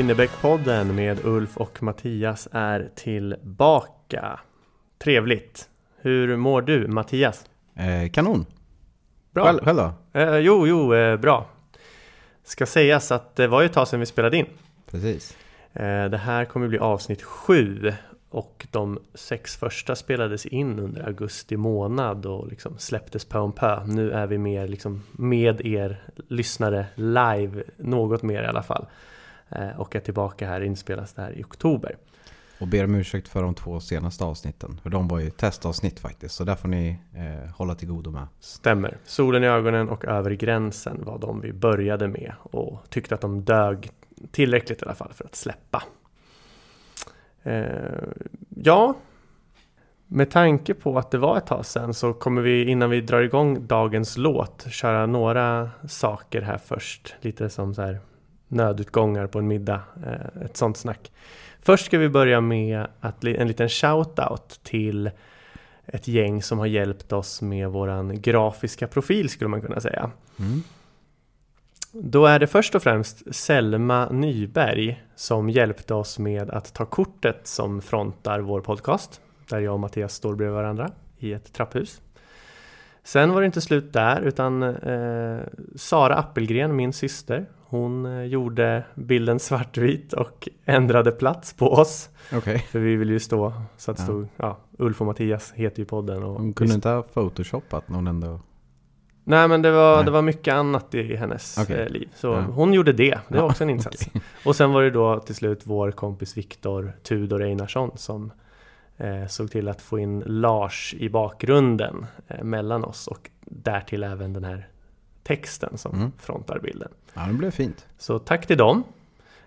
Winnerbäckpodden med Ulf och Mattias är tillbaka. Trevligt. Hur mår du Mattias? Eh, kanon. Bra. Själv, själv då? Eh, jo, jo, eh, bra. Ska sägas att det var ju ett tag sedan vi spelade in. Precis. Eh, det här kommer bli avsnitt sju och de sex första spelades in under augusti månad och liksom släpptes pö om pö. Nu är vi mer liksom med er lyssnare live, något mer i alla fall. Eh, och är tillbaka här, inspelas det här i oktober. Och ber om ursäkt för de två senaste avsnitten. För de var ju testavsnitt faktiskt. Så där får ni eh, hålla till godo med. Stämmer. Solen i ögonen och Över gränsen var de vi började med och tyckte att de dög tillräckligt i alla fall för att släppa. Eh, ja, med tanke på att det var ett tag sedan så kommer vi innan vi drar igång dagens låt köra några saker här först. Lite som så här nödutgångar på en middag, eh, ett sånt snack. Först ska vi börja med att en liten shout-out till ett gäng som har hjälpt oss med våran grafiska profil skulle man kunna säga. Mm. Då är det först och främst Selma Nyberg som hjälpte oss med att ta kortet som frontar vår podcast. Där jag och Mattias står bredvid varandra i ett trapphus. Sen var det inte slut där utan eh, Sara Appelgren, min syster, hon eh, gjorde bilden svartvit och ändrade plats på oss. Okej. För vi vill ju stå så att det Ja. stod, ja, Ulf och Mattias heter ju podden. Och Hon kunde inte ha photoshopat någon ändå. Nej men det var, Nej. det var mycket annat i hennes eh, liv. Så Ja. hon gjorde det, det var också en insats. Och sen var det då till slut vår kompis Viktor Tudor Einarsson som eh, såg till att få in Lars i bakgrunden eh, mellan oss och därtill även den här texten som Mm. frontar bilden. Ja, det blev fint. Så tack till dem.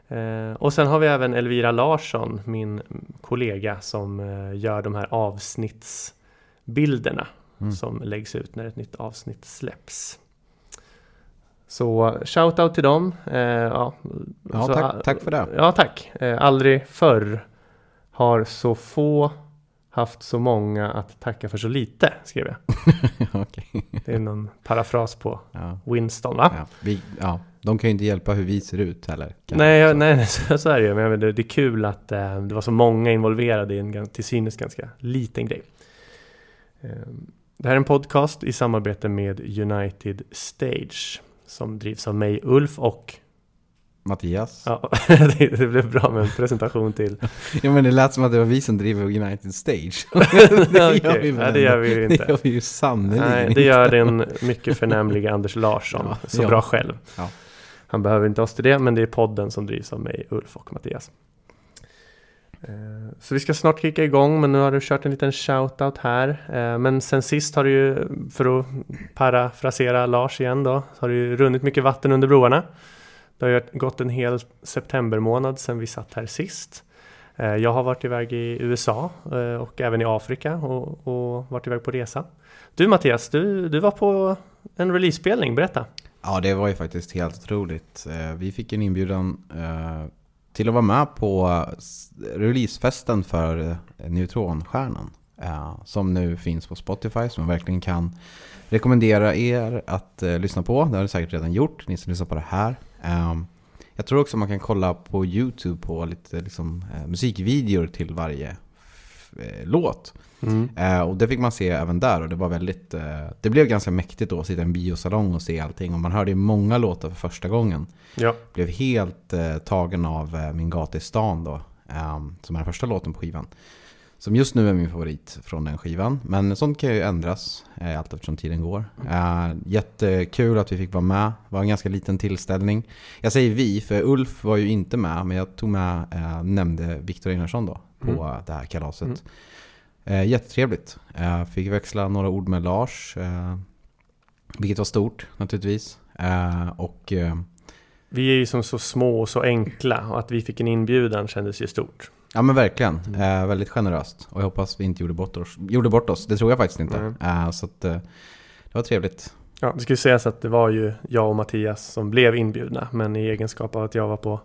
Eh, och sen har vi även Elvira Larsson, min kollega som eh, gör de här avsnittsbilderna Mm. som läggs ut när ett nytt avsnitt släpps. Så shout-out till dem. Eh, ja, Ja, Så, tack, tack för det. Ja, tack. Eh, aldrig förr har så få haft så många att tacka för så lite, skrev jag. Okej. Det är någon parafras på Ja. Winston, va? Ja. Vi, ja. De kan ju inte hjälpa hur vi ser ut heller. Nej, jag- nej, så, så är det ju. Men menar, det är kul att eh, det var så många involverade i en till synes ganska liten grej. Eh, det här är en podcast i samarbete med United Stage som drivs av mig, Ulf och Mattias. ja, det, det blev bra med en presentation till. Ja men det lät som att det var vi som driver United Stage. Okej, gör vi nej, det gör vi ju Det inte. gör vi ju sannerligen Nej, det gör den mycket förnämliga Anders Larsson Ja, så ja. bra själv. Ja. Han behöver inte oss till det, men det är podden som drivs av mig, Ulf och Mattias. Eh, Så vi ska snart kicka igång, men nu har du kört en liten shoutout här. Eh, Men sen sist har du ju, för att parafrasera Lars igen då, har det ju runnit mycket vatten under broarna. Det har ju gått en hel septembermånad sedan vi satt här sist. Eh, jag har varit iväg i USA eh, och även i Afrika och, och varit iväg på resa. Du Mattias, du, du var på en release-spelning, berätta. Ja, det var ju faktiskt helt otroligt. Eh, vi fick en inbjudan till att vara med på releasefesten för Neutronstjärnan. Som nu finns på Spotify, som jag verkligen kan rekommendera er att lyssna på. Det har ni säkert redan gjort, ni som lyssnar på det här. Eh, Jag tror också man kan kolla på YouTube på lite liksom, eh, musikvideor till varje eh, låt. Eh, och det fick man se även där och det var väldigt, eh, det blev ganska mäktigt då att sitta i en biosalong och se allting. Och man hörde ju många låtar för första gången. Ja, Blev helt eh, tagen av Min gata i stan då, eh, som är den första låten på skivan. Som just nu är min favorit från den skivan. Men sånt kan ju ändras eh, allt eftersom tiden går. Eh, jättekul att vi fick vara med. Det var en ganska liten tillställning. Jag säger vi, för Ulf var ju inte med. Men jag tog med, eh, nämnde Viktor Einarsson då på Mm. det här kalaset. Mm. Eh, jättetrevligt. Eh, fick växla några ord med Lars. Eh, vilket var stort naturligtvis. Eh, och eh, vi är ju som så små och så enkla och att vi fick en inbjudan kändes ju stort. Ja men verkligen, Mm. eh, väldigt generöst. Och jag hoppas vi inte gjorde bort oss. Gjorde bort oss. Det tror jag faktiskt inte. Nej. Eh, så att, eh, det var trevligt. Ja, det ska ju sägas att det var ju jag och Mattias som blev inbjudna, men i egenskap av att jag var på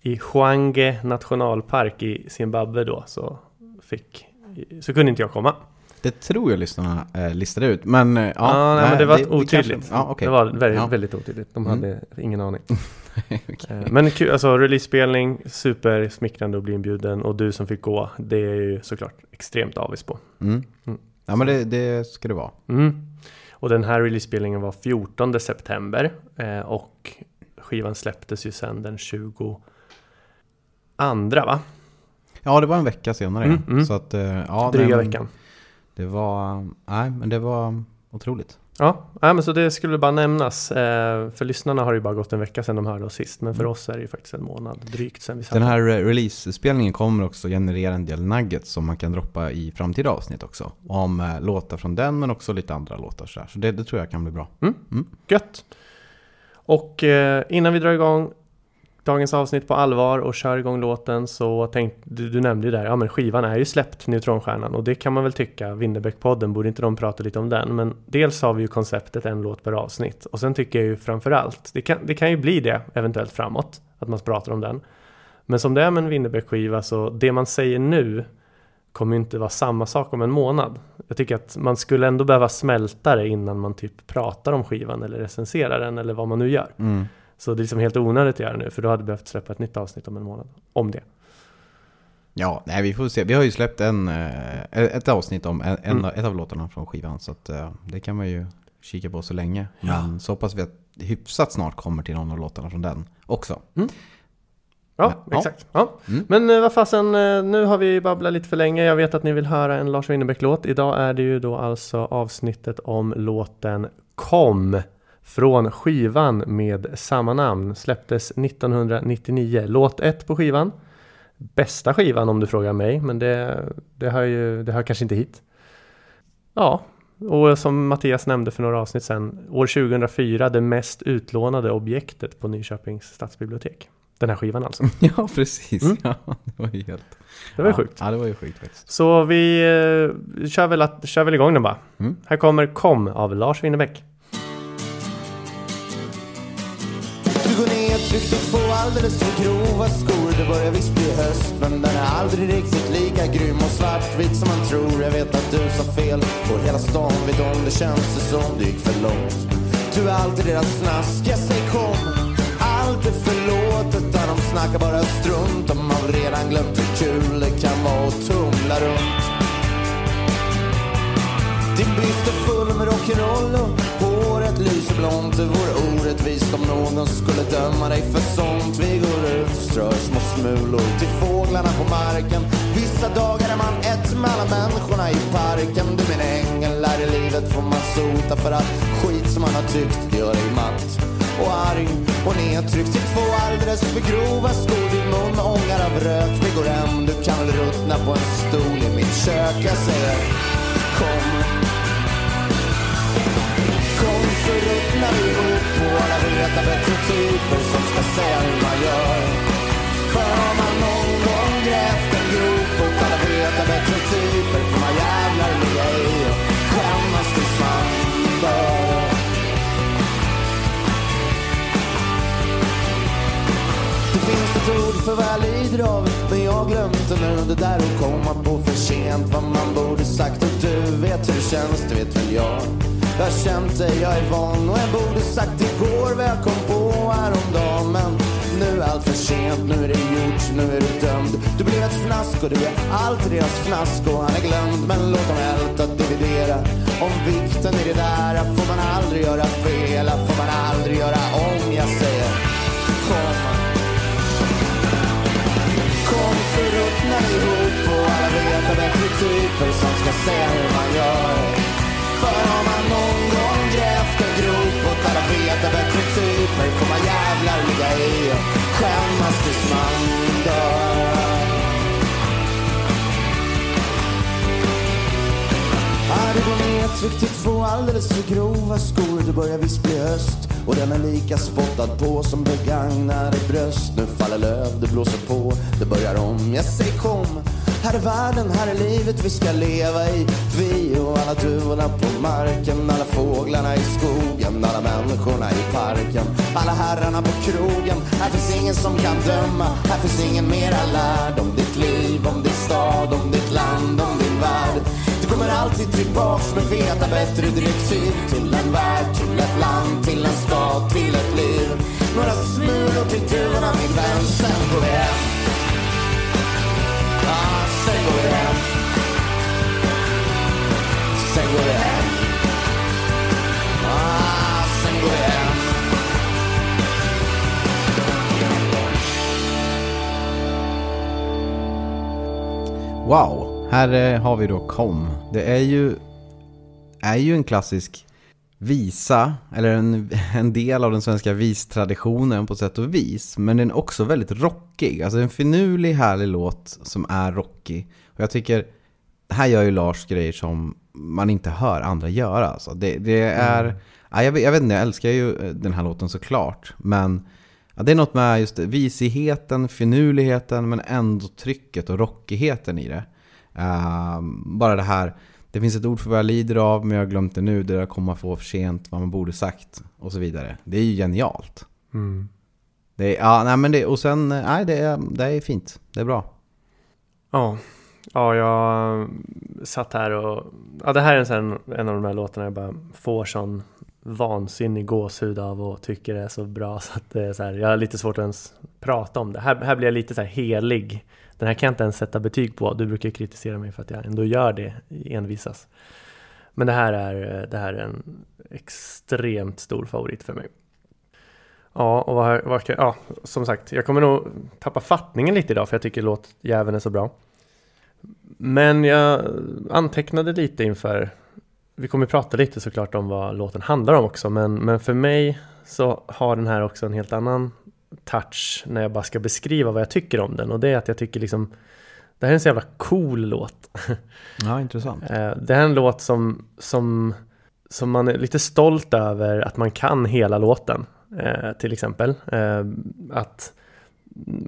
i Hwange nationalpark i Zimbabwe då så fick så kunde inte jag komma. Det tror jag lyssnarna eh, listade ut. Men eh, ja, Ja, nej, men det var otydligt. kanske- ja, okej. Det var väldigt, Ja. väldigt otydligt. De Mm. hade ingen aning. Okej. Eh, Men kul, alltså release-spelning, supersmickrande att bli inbjuden och du som fick gå, det är ju såklart extremt avis på. Mm. Mm. Ja, men det, det ska det vara. Mm. Och den här release-spelningen var 14 september eh, och skivan släpptes ju sen den 22 va? Ja, det var en vecka senare. Mm, mm. Så att, eh, ja, Dryga men veckan. Det var, nej, men det var otroligt. Ja, nej, men så det skulle bara nämnas. Eh, för lyssnarna har det ju bara gått en vecka sedan de hörde oss sist, men för Mm. oss är det ju faktiskt en månad drygt sedan vi satt Den här release-spelningen kommer också generera en del nuggets som man kan droppa i framtida avsnitt också. Om eh, låtar från den men också lite andra låtar så, så det, det tror jag kan bli bra. Gött! Och eh, innan vi drar igång dagens avsnitt på allvar och kör igång låten så tänkte du, du nämnde ju där, ja men skivan är ju släppt, Neutronstjärnan, och det kan man väl tycka, Winnerbäck-podden, borde inte de prata lite om den? Men dels har vi ju konceptet en låt per avsnitt och sen tycker jag ju framförallt, det kan, det kan ju bli det eventuellt framåt, att man pratar om den. Men som det är med en Winnerbäck-skiva så det man säger nu kommer ju inte vara samma sak om en månad. Jag tycker att man skulle ändå behöva smälta det innan man typ pratar om skivan eller recenserar den eller vad man nu gör. Mm. Så det är liksom helt onödigt att göra nu för då hade vi behövt släppa ett nytt avsnitt om en månad. Om det. Ja, nej vi får se. Vi har ju släppt en, eh, ett avsnitt om en, Mm. ett av låtarna från skivan. Så att, eh, det kan man ju kika på så länge. Ja. Men så hoppas vi att hyfsat snart kommer till någon av låtarna från den också. Ja, Men, ja. exakt. Ja. Mm. Men eh, vad fasen, nu har vi babblat lite för länge. Jag vet att ni vill höra en Lars Winnerbäck-låt. Idag är det ju då alltså avsnittet om låten Kom från skivan med samma namn. Släpptes 1999. Låt 1 på skivan. Bästa skivan om du frågar mig, men det, det, hör ju, det hör kanske inte hit. Ja, och som Mattias nämnde för några avsnitt sedan, år 2004 det mest utlånade objektet på Nyköpings stadsbibliotek. Den här skivan alltså. Ja, precis. Mm. Ja, det var ju helt... Det var ju ja, sjukt. Ja, det var ju sjukt faktiskt. Så vi eh, kör, väl att, kör väl igång den bara. Mm. Här kommer Kom av Lars Winnerbäck. Alldeles för grova skor. Det börjar visst bli höst men den är aldrig riktigt lika grym. Och svartvit som man tror. Jag vet att du sa fel och hela stan. Vet om det känns det som det gick för långt. Du är alltid deras snask, jag säger kom. Allt är förlåtet där de snackar bara strunt De har redan glömt hur kul det kan vara att tumla runt. Din byst är full med rock'n'roll och håret lyser blont. Det vore orättvist om någon skulle döma dig för sånt. Vi går ut och strör små smulor till fåglarna på marken. Vissa dagar är man ett med alla människorna i parken. Du min ängel, här i livet får man sota för att skit som man har tyckt gör dig matt och arg och nedtryckt i två alldeles för grova skor. Din mun ångar av rök. Vi går hem, du kan väl ruttna på en stol i mitt kök. Jag säger. Kom alla bättre typer som ska säga hur man gör. För har man någon gång grävt en grop och alla vet bättre typer får man jävlar ligga i och skämmas tills man dör. Det finns ett ord för vad jag lider av Men jag har glömt det nu Det där att komma på för sent Vad man borde sagt Och du vet hur det känns Det vet väl jag jag har känt dig, jag är van Och jag borde sagt igår vad jag kom på häromdagen. Men nu är allt för sent Nu är det gjort, nu är du dömd. Du blev ett fnask och du är alltid deras fnask Och han är glömd. Men låt dem älta, dividera Om vikten i det där. Får man aldrig göra fel Får man aldrig göra om Jag säger. Kom Kom så ruttnar vi ihop och alla vet att bättre typer som ska säga tills man dör. Ja, du går nedtryckt i två alldeles för grova skor. Det börjar visst bli höst och den är lika spottad på som begagnade bröst. Nu faller löv, det blåser på, det börjar om. Jag säger kom, här är världen, här är livet vi ska leva i. Vi och alla duvorna på marken, alla fåglarna i skogen, alla människorna i parken, alla herrarna på krogen. Här finns ingen som kan döma, här finns ingen mera lärd om ditt liv, om din stad, om ditt land, om din värld. Du kommer alltid tillbaks med feta bättre direktiv Till en värld, till ett land, till en stad, till ett liv Några smulor till duvorna min vän, sen går vi hem ah, Sen går vi hem. Sen går vi hem. Ah, Sen går vi hem. Wow, här eh, har vi då Kom. Det är ju, är ju en klassisk visa, eller en, en del av den svenska vistraditionen på sätt och vis. Men den är också väldigt rockig. Alltså en finurlig, härlig låt som är rockig. Och jag tycker, här gör ju Lars grejer som man inte hör andra göra. Alltså det, det är, Mm. ja, jag, vet- jag vet inte, jag älskar ju eh, den här låten såklart. Men ja, det är något med just visigheten, finurligheten, men ändå trycket och rockigheten i det. Ehm, bara det här, det finns ett ord för vad jag lider av, men jag har glömt det nu. Det där kommer få för sent, vad man borde sagt och så vidare. Det är ju genialt. Mm. Det är, ja, nej, men det, och sen, nej, det är, det är fint. Det är bra. Ja. ja, jag satt här och... Ja, det här är en, sån, en av de här låtarna jag bara får sån vansinnig gåshud av och tycker det är så bra så att det är så här, jag har lite svårt att ens prata om det. Här, här blir jag lite så här helig. Den här kan jag inte ens sätta betyg på. Du brukar kritisera mig för att jag ändå gör det, envisas. Men det här är, det här är en extremt stor favorit för mig. Ja, och vad, vad, ja, som sagt, jag kommer nog tappa fattningen lite idag för jag tycker låtjäveln är så bra. Men jag antecknade lite inför, vi kommer prata lite såklart om vad låten handlar om också, men, men för mig så har den här också en helt annan touch när jag bara ska beskriva vad jag tycker om den och det är att jag tycker liksom det här är en så jävla cool låt. Ja, intressant. Eh, Det här är en låt som, som, som man är lite stolt över att man kan hela låten. eh, Till exempel. Eh, Att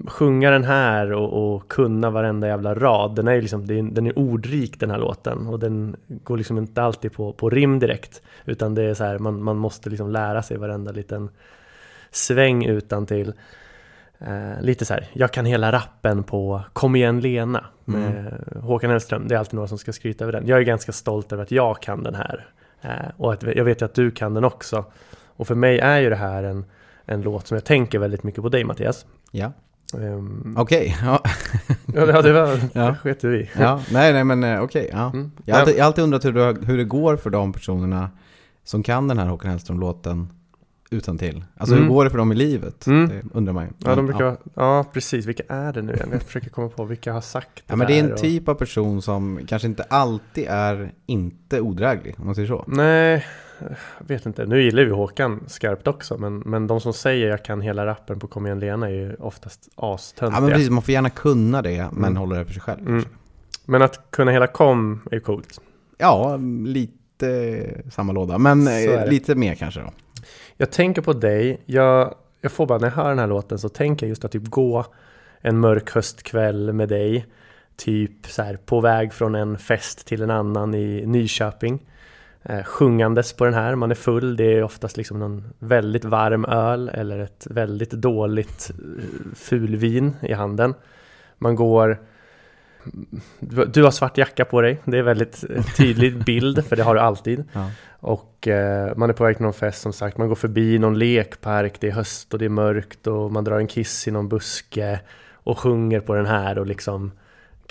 sjunga den här och, och kunna varenda jävla rad. Den är, ju liksom, den är ordrik den här låten. Och den går liksom inte alltid på, på rim direkt. Utan det är så här, man, man måste liksom lära sig varenda liten sväng utan till. Eh, lite så här, jag kan hela rappen på Kom igen Lena med Håkan Hellström. Det är alltid några som ska skryta över den. Jag är ganska stolt över att jag kan den här. Eh, och att jag vet ju att du kan den också. Och för mig är ju det här en, en låt som jag tänker väldigt mycket på dig Mattias. Ja, Ehm, okej. Ja. ja, det- ja, det var, Ja. sket du i. ja, nej, nej, men eh, okej. ja. Mm. Jag har alltid, jag alltid undrat hur det, hur det går för de personerna som kan den här Håkan Hellström-låten utan till. Alltså Mm. hur går det för dem i livet? Mm. Det undrar man ju. Ja, de brukar, ja. precis. Vilka är det nu igen? Jag försöker komma på vilka har sagt det Ja, men det är en och- typ av person som kanske inte alltid är inte odräglig, om man säger så. Nej, jag vet inte. Nu gillar vi Håkan skarpt också, men, men de som säger jag kan hela rappen på Kom igen Lena är ju oftast astöntiga. Ja, men precis, man får gärna kunna det, men Mm. hålla det för sig själv. Mm. Men att kunna hela kom är ju coolt. Ja, lite samma låda, men eh, lite mer kanske då. Jag tänker på dig, jag, jag får bara när jag hör den här låten så tänker jag just att typ gå en mörk höstkväll med dig. Typ så här på väg från en fest till en annan i Nyköping. Eh, sjungandes på den här, man är full, det är oftast liksom någon väldigt varm öl eller ett väldigt dåligt eh, fulvin i handen. Man går du har svart jacka på dig, det är väldigt eh, tydlig bild för det har du alltid. Ja. Och eh, man är på väg till någon fest som sagt, man går förbi någon lekpark, det är höst och det är mörkt och man drar en kiss i någon buske och sjunger på den här och liksom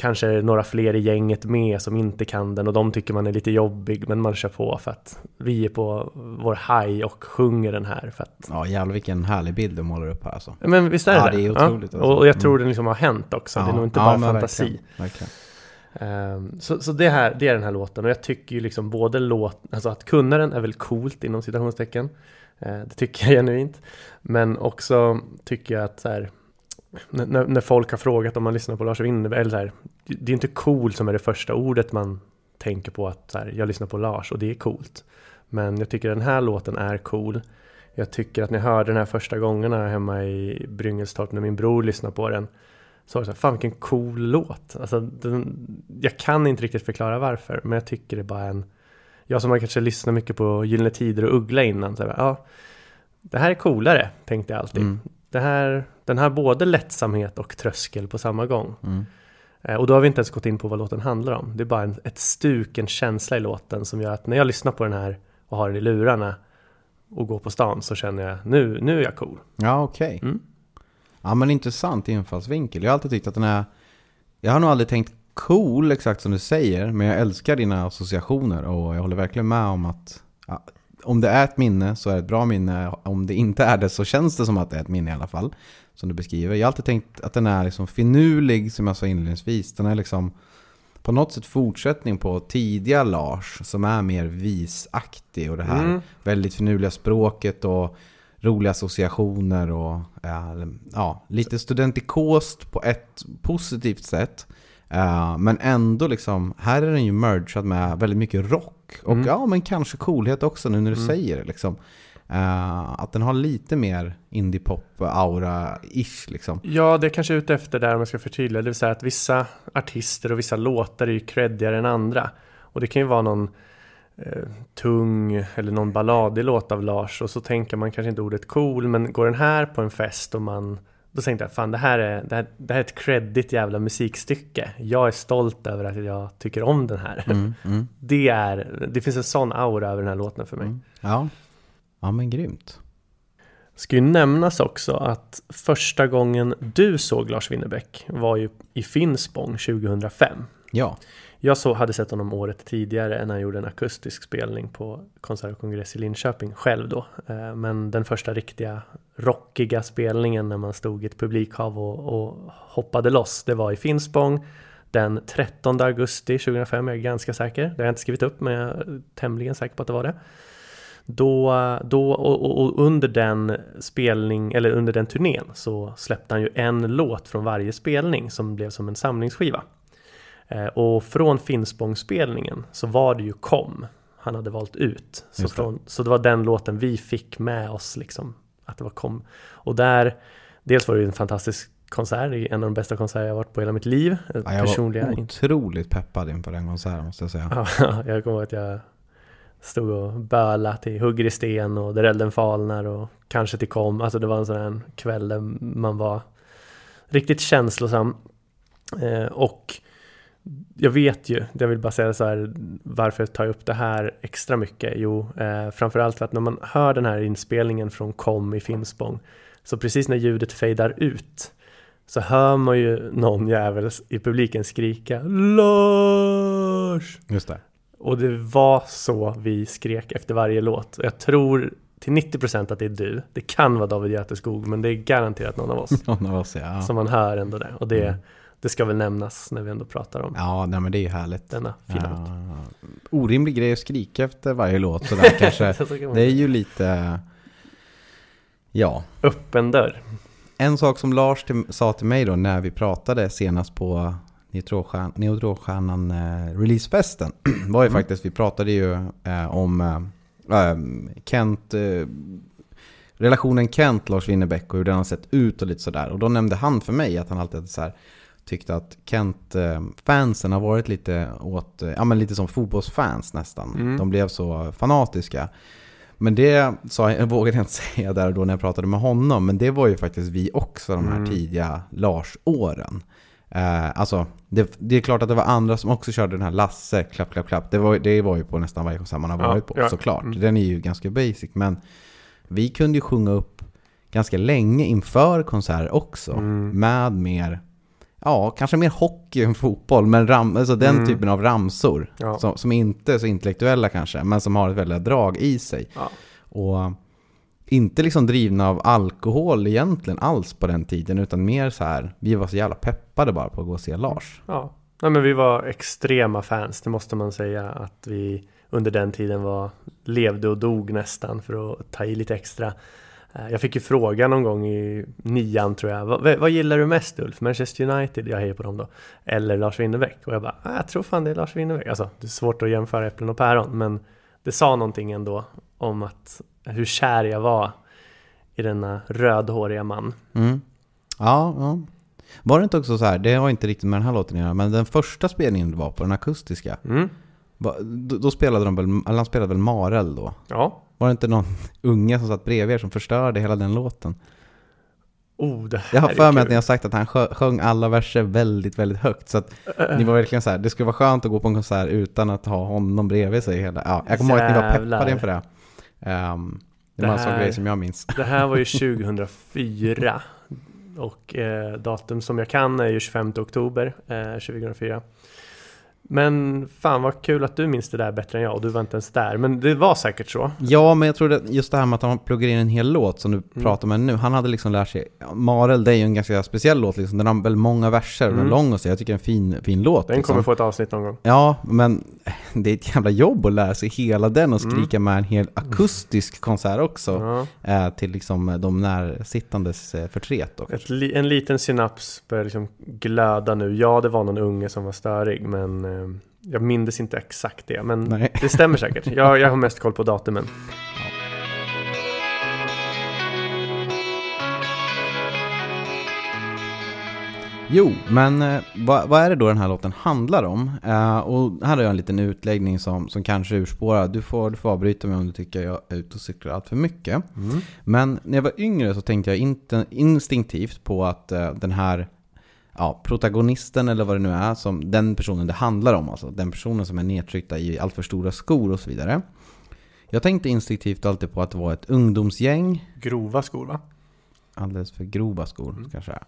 kanske är det några fler i gänget med som inte kan den och de tycker man är lite jobbig men man kör på för att vi är på vår haj och sjunger den här för att Ja, jävlar vilken härlig bild de målar upp här alltså. men visst är det Ja, det? är otroligt, alltså. Och jag tror Mm. den liksom har hänt också, det är Ja, nog inte ja, bara fantasi. Verkligen, verkligen. Ehm, så så det, här, det är den här låten och jag tycker ju liksom både låt, alltså att kunna den är väl coolt inom citationstecken. Eh, det tycker jag genuint. Men också tycker jag att så här, när, när- när folk har frågat om man lyssnar på Lars Winnerbäck, eller så här, det är inte cool som är det första ordet man tänker på att så här, jag lyssnar på Lars och det är coolt. Men jag tycker den här låten är cool. Jag tycker att när jag hörde den här första gångerna hemma i Bryngelstorp när min bror lyssnade på den så var det så här, fan vilken cool låt. Alltså, den, jag kan inte riktigt förklara varför, men jag tycker det är bara en... Jag som har kanske lyssnat mycket på Gyllene Tider och Uggla innan, så här, ja, det här är coolare, tänkte jag alltid. Mm. Det här, den har både lättsamhet och tröskel på samma gång. Mm. Eh, och då har vi inte ens gått in på vad låten handlar om. Det är bara en, ett stuk, en känsla i låten som gör att när jag lyssnar på den här och har den i lurarna och går på stan så känner jag nu, nu är jag cool. Ja, okej. Mm. Ja, men intressant infallsvinkel. Jag har alltid tyckt att den är... Jag har nog aldrig tänkt cool exakt som du säger, men jag älskar dina associationer och jag håller verkligen med om att ja, om det är ett minne så är det ett bra minne. Om det inte är det så känns det som att det är ett minne i alla fall. Som du beskriver. Jag har alltid tänkt att den är liksom finurlig som jag sa inledningsvis. Den är liksom på något sätt fortsättning på tidiga Lars som är mer visaktig och det här Mm. väldigt finurliga språket och roliga associationer och ja, ja, lite studentikost på ett positivt sätt. Eh, men ändå liksom, här är den ju mergad med väldigt mycket rock och Mm. ja, men kanske coolhet också nu när du Mm. säger det liksom. Eh, att den har lite mer indie-pop-aura-ish liksom. Ja, det är kanske ute efter där om jag ska förtydliga. Det vill säga att vissa artister och vissa låtar är ju creddigare än andra. Och det kan ju vara någon eh, tung eller någon balladig låt av Lars och så tänker man kanske inte ordet cool men går den här på en fest och man då tänkte jag fan det här är, det här, det här är ett creddigt jävla musikstycke. Jag är stolt över att jag tycker om den här. Mm, mm, Det, är, det finns en sån aura över den här låten för mig. mm. Ja. Ja, men grymt. Ska ju nämnas också att första gången du såg Lars Winnerbäck var ju i Finspång 2005. Ja, Jag så, hade sett honom året tidigare när han gjorde en akustisk spelning på konsert och kongress i Linköping själv då. Eh, Men den första riktiga rockiga spelningen när man stod i ett publikhav och, och hoppade loss, det var i Finspång den 13 augusti 2005, jag är ganska säker. Det har jag inte skrivit upp men jag är tämligen säker på att det var det. Då, då och, och, under den spelning, eller under den turnén så släppte han ju en låt från varje spelning som blev som en samlingsskiva. Eh, och från Finspångsspelningen så var det ju Kom han hade valt ut. Så, från, så det var den låten vi fick med oss liksom. Att det var Kom. Och där, dels var det ju en fantastisk konsert, det är en av de bästa konserter jag varit på hela mitt liv. Eh, ja jag Personliga. var otroligt peppad inför den konserten måste jag säga. Ja, jag kommer ihåg att jag stod och böla till Hugger i sten och Där elden falnar och kanske till Kom. Alltså det var en sån här kväll där man var riktigt känslosam. Eh, och jag vet ju, jag vill bara säga så här, varför tar jag upp det här extra mycket? Jo, eh, framförallt för att när man hör den här inspelningen från Kom i Finspång, så precis när ljudet fejdar ut, så hör man ju någon jävel i publiken skrika Lars! Just det. Och det var så vi skrek efter varje låt. Jag tror till 90% att det är du. Det kan vara David Göteskog, men det är garanterat någon av oss. Någon av oss ja. Som man hör ändå det. Och det, Mm. det ska väl nämnas när vi ändå pratar om Ja, nej men det är ju härligt. denna fina låt. Ja, orimlig grej att skrika efter varje låt sådär kanske. Så kan Det är ju lite... Ja. Öppen dörr. En sak som Lars till, sa till mig då när vi pratade senast på Neutronstjärn- Neutronstjärnan eh, releasefesten var ju Mm. faktiskt, vi pratade ju eh, om eh, eh, Kent, eh, relationen Kent-Lars Winnerbäck och hur den har sett ut och lite sådär. Och då nämnde han för mig att han alltid så här, tyckte att Kent-fansen har varit lite åt, eh, ja men lite som fotbollsfans nästan. Mm. De blev så fanatiska. Men det sa jag, jag vågade inte säga där och då när jag pratade med honom, men det var ju faktiskt vi också de här Mm. tidiga Lars-åren. Eh, alltså, det, det är klart att det var andra som också körde den här Lasse, klapp, klapp, klapp. Det var, det var ju på nästan varje konsert man har Ja, varit på, ja. såklart. Mm. Den är ju ganska basic, men vi kunde ju sjunga upp ganska länge inför konserter också. Mm. Med mer, ja, kanske mer hockey än fotboll, men ram, alltså den Mm. typen av ramsor. Ja. Som, som inte är så intellektuella kanske, men som har ett väldigt drag i sig. Ja. Och inte liksom drivna av alkohol egentligen alls på den tiden, utan mer så här, vi var så jävla peppade bara på att gå och se Lars. Ja. ja men vi var extrema fans, det måste man säga. Att vi under den tiden var, levde och dog nästan för att ta i lite extra. Eh, jag fick ju fråga någon gång i nian tror jag. Vad, vad gillar du mest Ulf? Manchester United? Jag hejar på dem då. Eller Lars Winnerbäck? Och jag bara, "Ah, jag tror fan det är Lars Winnerbäck. Alltså, det är svårt att jämföra äpplen och päron. Men det sa någonting ändå om att hur kär jag var i denna rödhåriga man. Mm. Ja, ja. Var det inte också så här, det har inte riktigt med den här låten att göra, men den första spelningen var på, den akustiska, Mm. då, då spelade de väl, eller han spelade väl Marel då? Ja, Var det inte någon unge som satt bredvid er som förstörde hela den låten? Oh, det här Jag har för mig att ni har sagt att han sjö- sjöng alla verser väldigt, väldigt högt. Så att Äh, ni var verkligen så här, det skulle vara skönt att gå på en konsert utan att ha honom bredvid sig hela. Ja, jag kommer ihåg att ni var peppade inför det. Um, det Det var en sån grej som jag minns. Det här var ju 2004 och eh, datum som jag kan är ju 25 oktober eh, 2004. Men fan vad kul att du minns det där bättre än jag och du var inte ens där. Men det var säkert så. Ja, men jag tror att just det här med att han pluggar in en hel låt som du Mm. pratar med nu. Han hade liksom lärt sig, Marel det är ju en ganska speciell låt liksom. Den har väl många verser och den är Mm. lång och så. Jag tycker det är en fin, fin låt. Den liksom. kommer få ett avsnitt någon gång. Ja, men det är ett jävla jobb att lära sig hela den och Mm. skrika med en hel akustisk konsert också. Ja. Eh, till liksom de närsittandes eh, förtret. Ett en liten synaps börjar liksom glöda nu. Ja, det var någon unge som var störig, men jag mindes inte exakt det. Men Nej. det stämmer säkert. Jag, jag har mest koll på datumen. Jo, men eh, vad, vad är det då den här låten handlar om? Eh, och här har jag en liten utläggning som, som kanske urspårar. Du får, du får avbryta mig om du tycker jag är ute och cyklar allt för mycket. Men när jag var yngre så tänkte jag inte, instinktivt på att eh, den här ja, protagonisten eller vad det nu är, som den personen det handlar om, alltså den personen som är nedtryckta i allt för stora skor och så vidare. Jag tänkte instinktivt alltid på att det var ett ungdomsgäng Grova skor, va? alldeles för grova skor kanske.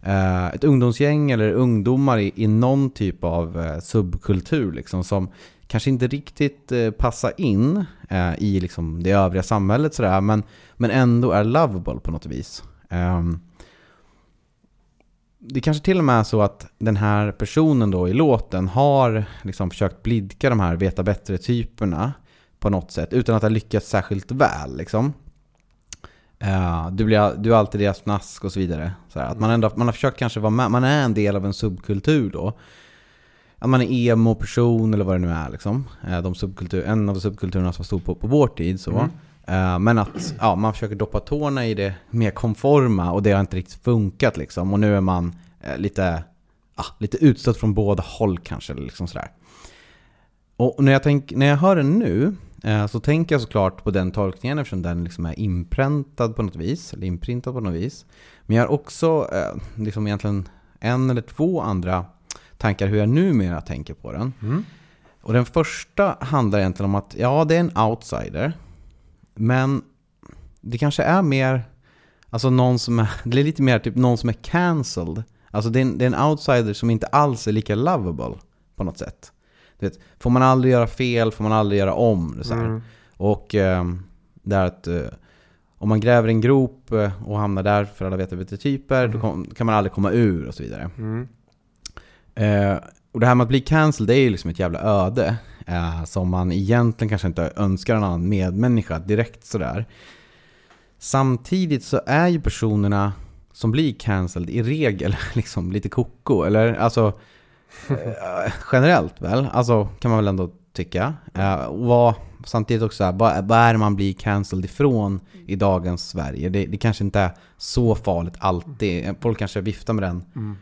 Eh, ett ungdomsgäng eller ungdomar i, i någon typ av eh, subkultur liksom som kanske inte riktigt eh, passar in eh, i liksom, det övriga samhället sådär, men, men ändå är lovable på något vis. Ehm, det kanske till och med är så att den här personen då i låten har liksom försökt blidka de här veta bättre-typerna på något sätt utan att ha lyckats särskilt väl. Liksom. Eh, du, blir, du är alltid deras fnask och så vidare. Så här, att man, ändå, man har försökt kanske vara med, man är en del av en subkultur då. Att man är emo-person eller vad det nu är liksom. Eh, de subkultur, en av subkulturerna som stod på, på vår tid så. Mm. Eh, men att ja, man försöker doppa tårna i det mer konforma och det har inte riktigt funkat liksom. Och nu är man eh, lite, ah, lite utstött från båda håll kanske. Eller liksom sådär. Och när jag, tänk, när jag hör den nu eh, så tänker jag såklart på den tolkningen eftersom den liksom är inpräntad på något vis. Eller inprintad på något vis. Men jag har också liksom egentligen en eller två andra tankar hur jag numera tänker på den. Mm. Och den första handlar egentligen om att ja, det är en outsider. Men det kanske är mer, alltså någon som är, det är lite mer typ någon som är cancelled. Alltså det är, en, det är en outsider som inte alls är lika lovable på något sätt. Du vet, får man aldrig göra fel, får man aldrig göra om. Det så. Mm. Och eh, det är att eh, om man gräver en grop eh, och hamnar där för alla vet typer då kom, kan man aldrig komma ur och så vidare. Mm. Eh, och det här med att bli cancelled det är ju liksom ett jävla öde. Eh, som man egentligen kanske inte önskar en annan medmänniska direkt sådär. Samtidigt så är ju personerna som blir cancelled i regel liksom lite koko. Eller alltså eh, generellt väl. Alltså kan man väl ändå tycka. Eh, och vad, samtidigt också, här, vad, vad är det man blir cancelled ifrån i dagens Sverige? Det, det kanske inte är så farligt alltid. Folk kanske viftar med den Mm.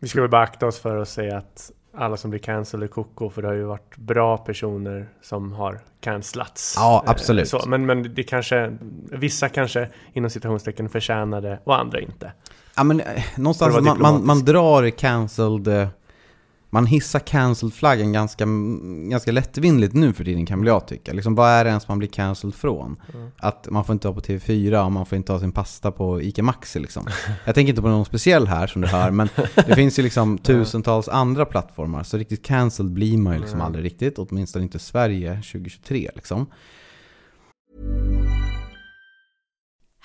Vi ska väl bara akta oss för att säga att alla som blir cancelled är koko, för det har ju varit bra personer som har cancellats. Ja, Eh, absolut. Så, men, men det kanske, vissa kanske inom citationstecken förtjänar det och andra inte. Ja men eh, någonstans, man, man, man drar cancelled, eh, man hissar cancelled-flaggan ganska, ganska lättvindigt nu för tiden kan jag tycka. Liksom, vad är det ens man blir cancelled från? Mm. Att man får inte vara på TV4 och man får inte ha sin pasta på ICA Maxi liksom. Jag tänker inte på någon speciell här som du hör, men det finns ju liksom tusentals andra plattformar. Så riktigt cancelled blir man ju liksom Mm. aldrig riktigt, åtminstone inte Sverige 2023 liksom.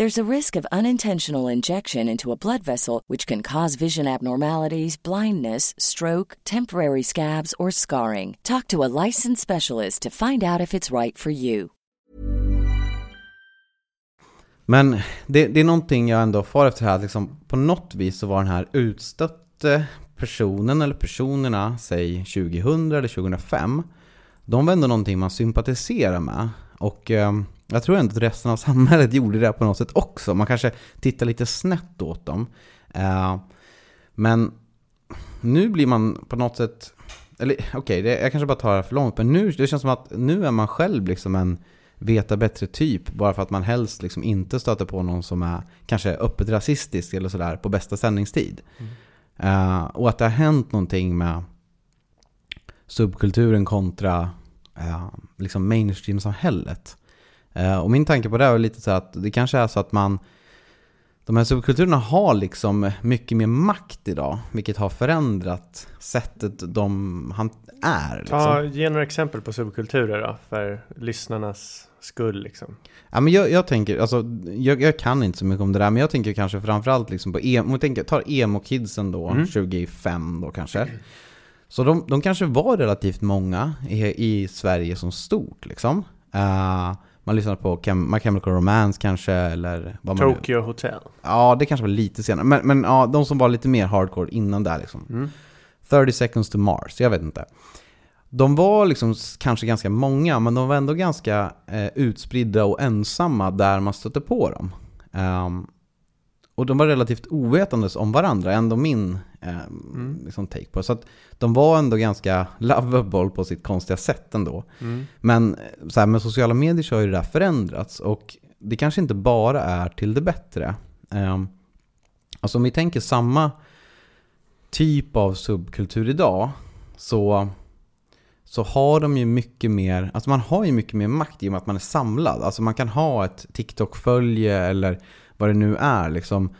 There's a risk of unintentional injection into a blood vessel, which can cause vision abnormalities, blindness, stroke, temporary scabs, or scarring. Talk to a licensed specialist to find out if it's right for you. Men det, det är någonting jag ändå far efter här, liksom, på något vis så var den här utstötte personen eller personerna, säg 2000 eller 2005, de var ändå någonting man sympatiserar med. Och eh, jag tror ändå att resten av samhället gjorde det på något sätt också. Man kanske tittar lite snett åt dem. Eh, men nu blir man på något sätt, eller okej, okay, jag kanske bara tar det för långt, men nu, det känns som att nu är man själv liksom en veta bättre typ bara för att man helst liksom inte stöter på någon som är kanske öppet rasistisk eller sådär på bästa sändningstid. Mm. Och att det har hänt någonting med subkulturen kontra eh, liksom mainstream-samhället. Uh, och min tanke på det är lite så att det kanske är så att man de här subkulturerna har liksom mycket mer makt idag, vilket har förändrat sättet de är. Liksom. Ja, ge några exempel på subkulturer då, för lyssnarnas skull liksom. Ja, men jag, jag tänker, alltså, jag, jag, kan inte så mycket om det där, men jag tänker kanske framförallt liksom på emo, tänker, tar emo-kidsen då, mm. 25 då kanske. Så de, de kanske var relativt många i, i Sverige som stort liksom. Uh, man lyssnade på Chem My Chemical Romance kanske, eller vad man Tokyo nu... Hotel. Ja, det kanske var lite senare. Men, men ja, de som var lite mer hardcore innan där liksom. Mm. 30 seconds to Mars, jag vet inte. De var liksom kanske ganska många, men de var ändå ganska eh, utspridda och ensamma där man stötte på dem. Um, och de var relativt ovetandes om varandra, ändå min eh, mm. liksom take på Så att de var ändå ganska lovable på sitt konstiga sätt ändå. Mm. Men så här, med sociala medier så har ju det där förändrats och det kanske inte bara är till det bättre. Eh, alltså om vi tänker samma typ av subkultur idag så, så har de ju mycket mer, alltså man har ju mycket mer makt i och med att man är samlad. Alltså man kan ha ett TikTok-följe eller vad det nu är liksom.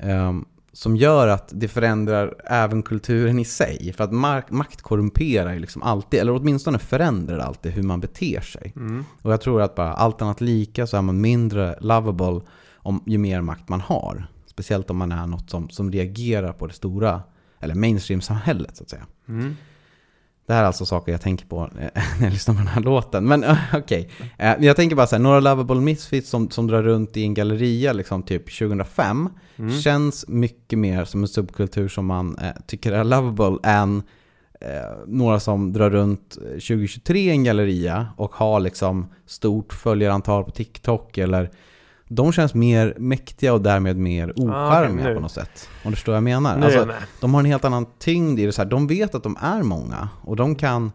Um, som gör att det förändrar även kulturen i sig. För att makt korrumperar ju liksom alltid, eller åtminstone förändrar alltid hur man beter sig. Mm. Och jag tror att bara allt annat lika så är man mindre lovable om, ju mer makt man har. Speciellt om man är något som, som reagerar på det stora, eller mainstream-samhället så att säga. Mm. Det här är alltså saker jag tänker på eh, när jag lyssnar på den här låten. Men okej, okay. Eh, jag tänker bara så här, några Lovable Misfits som, som drar runt i en galleria liksom typ 2005 mm. känns mycket mer som en subkultur som man eh, tycker är lovable än eh, några som drar runt 2023 i en galleria och har liksom stort följarantal på TikTok eller de känns mer mäktiga och därmed mer ocharmiga ah, på något sätt. Om du förstår vad jag menar? Nu alltså, de har en helt annan tyngd i det. Så här, de vet att de är många och de kan...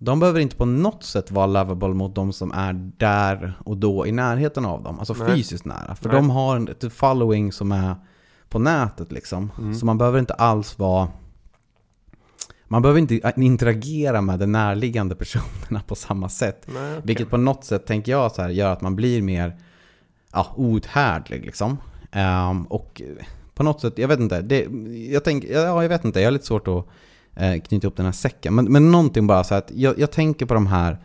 De behöver inte på något sätt vara lovable mot de som är där och då i närheten av dem. Alltså Nej. fysiskt nära. För Nej. de har ett following som är på nätet liksom. Mm. Så man behöver inte alls vara... Man behöver inte interagera med de närliggande personerna på samma sätt. Nej, okay. Vilket på något sätt, tänker jag, så här, gör att man blir mer ja, outhärdlig liksom. Um, och på något sätt, jag vet inte, det, jag, tänker, ja, jag vet inte, jag har lite svårt att eh, knyta ihop den här säcken. Men, men någonting bara så att jag, jag tänker på de här,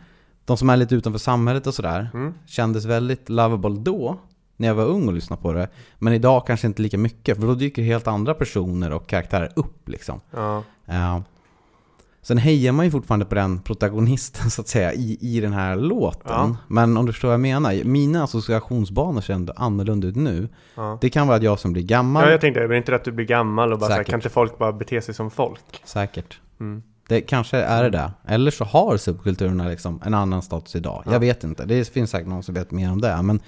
de som är lite utanför samhället och sådär, mm. kändes väldigt lovable då, när jag var ung och lyssnade på det. Men idag kanske inte lika mycket, för då dyker helt andra personer och karaktärer upp liksom. Ja. Uh, Sen hejar man ju fortfarande på den protagonisten så att säga i, i den här låten. Ja. Men om du förstår vad jag menar, mina associationsbanor ser ändå annorlunda ut nu. Ja. Det kan vara att jag som blir gammal. Ja, jag tänkte, det är inte att du blir gammal och bara så här, kan inte folk bara bete sig som folk? Säkert. Mm. Det kanske är det där. Eller så har subkulturerna liksom en annan status idag. Ja. Jag vet inte. Det finns säkert någon som vet mer om det. Men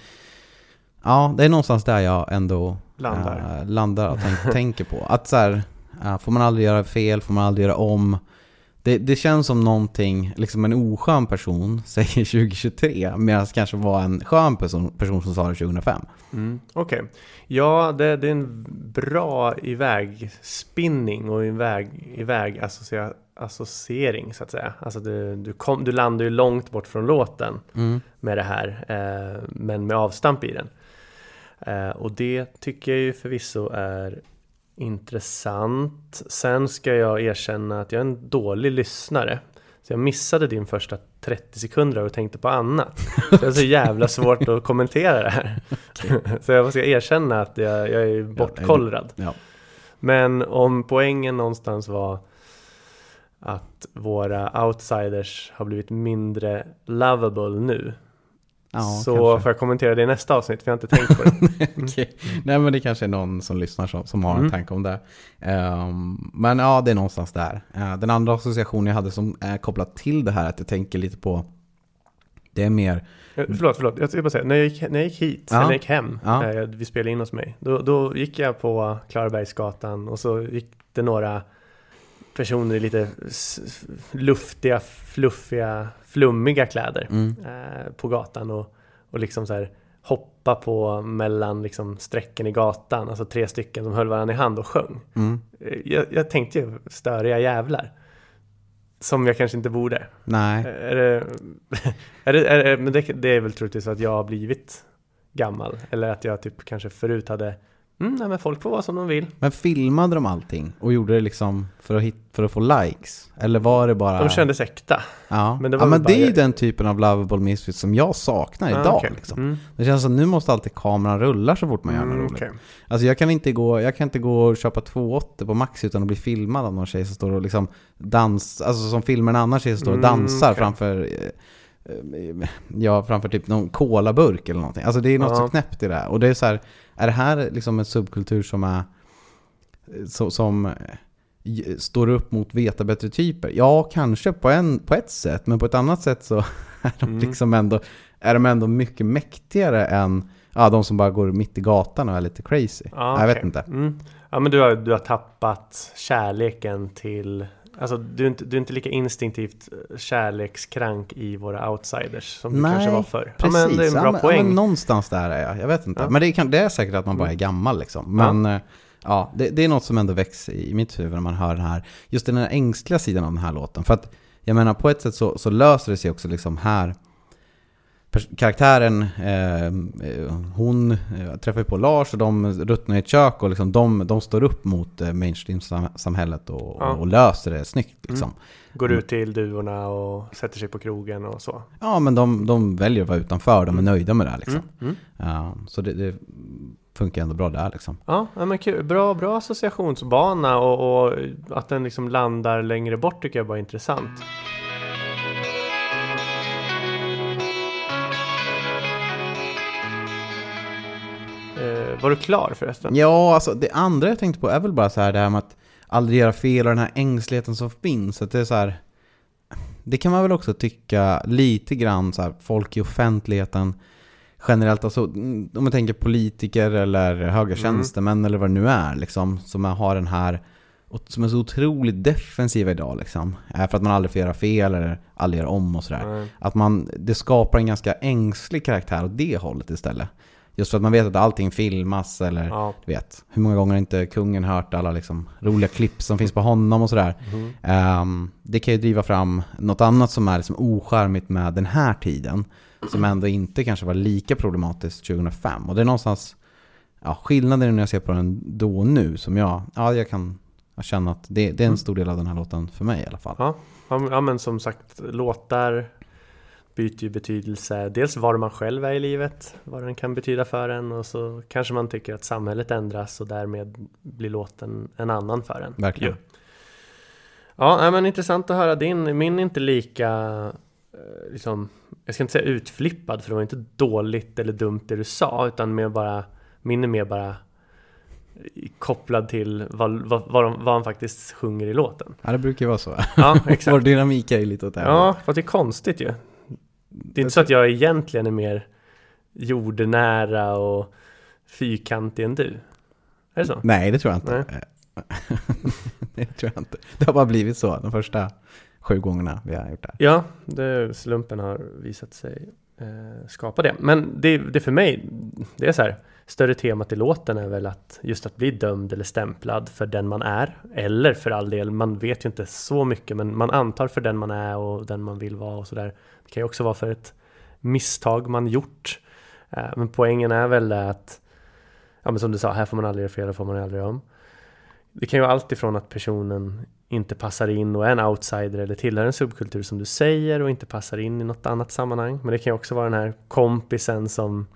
ja, det är någonstans där jag ändå landar, äh, landar och tänk, tänker på. Att så här, äh, får man aldrig göra fel, får man aldrig göra om Det, det känns som någonting, liksom en oskön person säger 2023, medan det kanske var en skön person, person som sa det 2005. Mm, Okej. Ja, det, det är en bra ivägspinning och iväg, iväg associa, associering så att säga. Alltså du, du, kom, du landar ju långt bort från låten Mm. med det här, eh, men med avstamp i den. Eh, och det tycker jag ju förvisso är intressant. Sen ska jag erkänna att jag är en dålig lyssnare. Så jag missade din första 30 sekunder och tänkte på annat. Så det är så jävla svårt att kommentera det här. Så jag ska erkänna att jag, jag är bortkollrad. Ja. Men om poängen någonstans var att våra outsiders har blivit mindre lovable nu. Ja, så kanske. får jag kommentera det i nästa avsnitt för jag har inte tänkt på det. Okej. Nej men det kanske är någon som lyssnar som, som har en Mm. tanke om det. Ehm, men ja, det är någonstans där. Eh, den andra associationen jag hade som är kopplat till det här, att jag tänker lite på, det är mer, Eh, Förlåt, förlåt. Jag ska bara säga, när jag gick, när jag gick hit, Ja. eller när jag gick hem, Ja. eh, vi spelade in hos mig. Då, då gick jag på Klarabergsgatan och så gick det några personer i lite luftiga, fluffiga, flummiga kläder mm, eh, på gatan och, och liksom så här hoppa på mellan liksom strecken i gatan, alltså tre stycken som höll varandra i hand och sjöng. mm, Eh, Jag, jag tänkte ju störiga jävlar. Som jag kanske inte borde. nej. Är det, är det, är det, men det, det är väl troligtvis att jag har blivit gammal. Eller att jag typ kanske förut hade mm, nej, men folk får vara som de vill. Men filmade de allting och gjorde det liksom för att, hit, för att få likes? Eller var det bara... De kändes äkta. Ja, men det ja, men det är ju den typen av lovable misfits som jag saknar Ah, idag. okej. Liksom. Mm. Det känns som nu måste alltid kameran rulla så fort man gör något Mm, roligt. okej. Alltså jag kan, inte gå, jag kan inte gå och köpa 280 på Max utan att bli filmad av någon tjej som står och liksom dans, alltså som filmar en annan tjej som står och Mm, dansar okej. framför, eh, eh, ja framför typ någon colaburk eller någonting. Alltså det är något Ja. så knäppt i det här. Och det är så här, är det här liksom en subkultur som är, så, som eh, står upp mot veta bättre typer? Ja, kanske på, en, på ett sätt, men på ett annat sätt så är de Mm. liksom ändå, är de ändå mycket mäktigare än ja, de som bara går mitt i gatan och är lite crazy. Ja, jag vet okej. inte. Mm. Ja men du har, du har tappat kärleken till Alltså du är, inte, du är inte lika instinktivt eh, kärlekskrank i våra outsiders som du Nej, kanske var förr. Precis, Ja men det är en bra ja, men, poäng. Ja, men någonstans där är jag, jag vet inte. Men det, kan, det är säkert att man bara är gammal liksom. Men ja, ja det, det är något som ändå växer i mitt huvud när man hör den här, just den här ängsliga sidan av den här låten. För att jag menar på ett sätt så, så löser det sig också liksom här. Karaktären, eh, eh, hon eh, träffar ju på Lars och de ruttnar i ett kök och liksom de, de står upp mot eh, mainstream-samhället och, Ja. och löser det snyggt liksom. Går ut till duvorna och sätter sig på krogen och så. Ja, men de, de väljer att vara utanför, de är nöjda med det här liksom. Mm. Mm. Ja, så det, det funkar ändå bra där liksom. Ja, ja, men kul. Bra, bra associationsbana och, och att den liksom landar längre bort tycker jag bara är intressant. Eh, var du klar förresten? Ja, alltså det andra jag tänkte på är väl bara så här det här med att aldrig göra fel och den här ängsligheten som finns. Att det är så här, det kan man väl också tycka lite grann så här, folk i offentligheten generellt, alltså mm, om man tänker politiker eller höga Mm. tjänstemän eller vad det nu är liksom, som har den här som är så otroligt defensiva idag liksom. För att man aldrig får göra fel eller aldrig gör om och sådär. Nej. Att man, det skapar en ganska ängslig karaktär åt det hållet istället. Just för att man vet att allting filmas eller Ja. du vet, hur många gånger har inte kungen hört alla liksom roliga klipp som finns på honom och sådär. Mhm. Ehm, det kan ju driva fram något annat som är liksom ocharmigt med den här tiden. Som ändå inte kanske var lika problematiskt 2005. Och det är någonstans ja, skillnaden när jag ser på den då och nu som jag, ja jag kan känna att det, det är en stor del av den här låten för mig i alla fall. Ja. Ja men som sagt, låtar byter ju betydelse. Dels var man själv är i livet, vad den kan betyda för en och så kanske man tycker att samhället ändras och därmed blir låten en annan för en. Verkligen. Ja, nej, men intressant att höra din. Min är inte lika, eh, liksom, jag ska inte säga utflippad för det var inte dåligt eller dumt det du sa, utan mer bara, min är mer bara kopplad till vad, vad, vad, de, vad han faktiskt sjunger i låten. Ja, det brukar ju vara så. Ja, Vår exakt. dynamik är ju lite åt det här. Ja, fast det är konstigt ju. Det är inte så att jag egentligen är mer jordnära och fyrkantig än du. Är det så? Nej, det tror jag inte. Nej. det tror jag inte. Det har bara blivit så de första sju gångerna vi har gjort det här. Ja, det, slumpen har visat sig eh, skapa det. Men det, det för mig, det är så här, större temat i låten är väl att just att bli dömd eller stämplad för den man är. Eller för all del, man vet ju inte så mycket, men man antar för den man är och den man vill vara och sådär. Det kan ju också vara för ett misstag man gjort. Eh, men poängen är väl att, ja men som du sa, här får man aldrig göra fel, det får man aldrig om. Det kan ju vara allt ifrån att personen inte passar in och är en outsider eller tillhör en subkultur som du säger och inte passar in i något annat sammanhang. Men det kan ju också vara den här kompisen som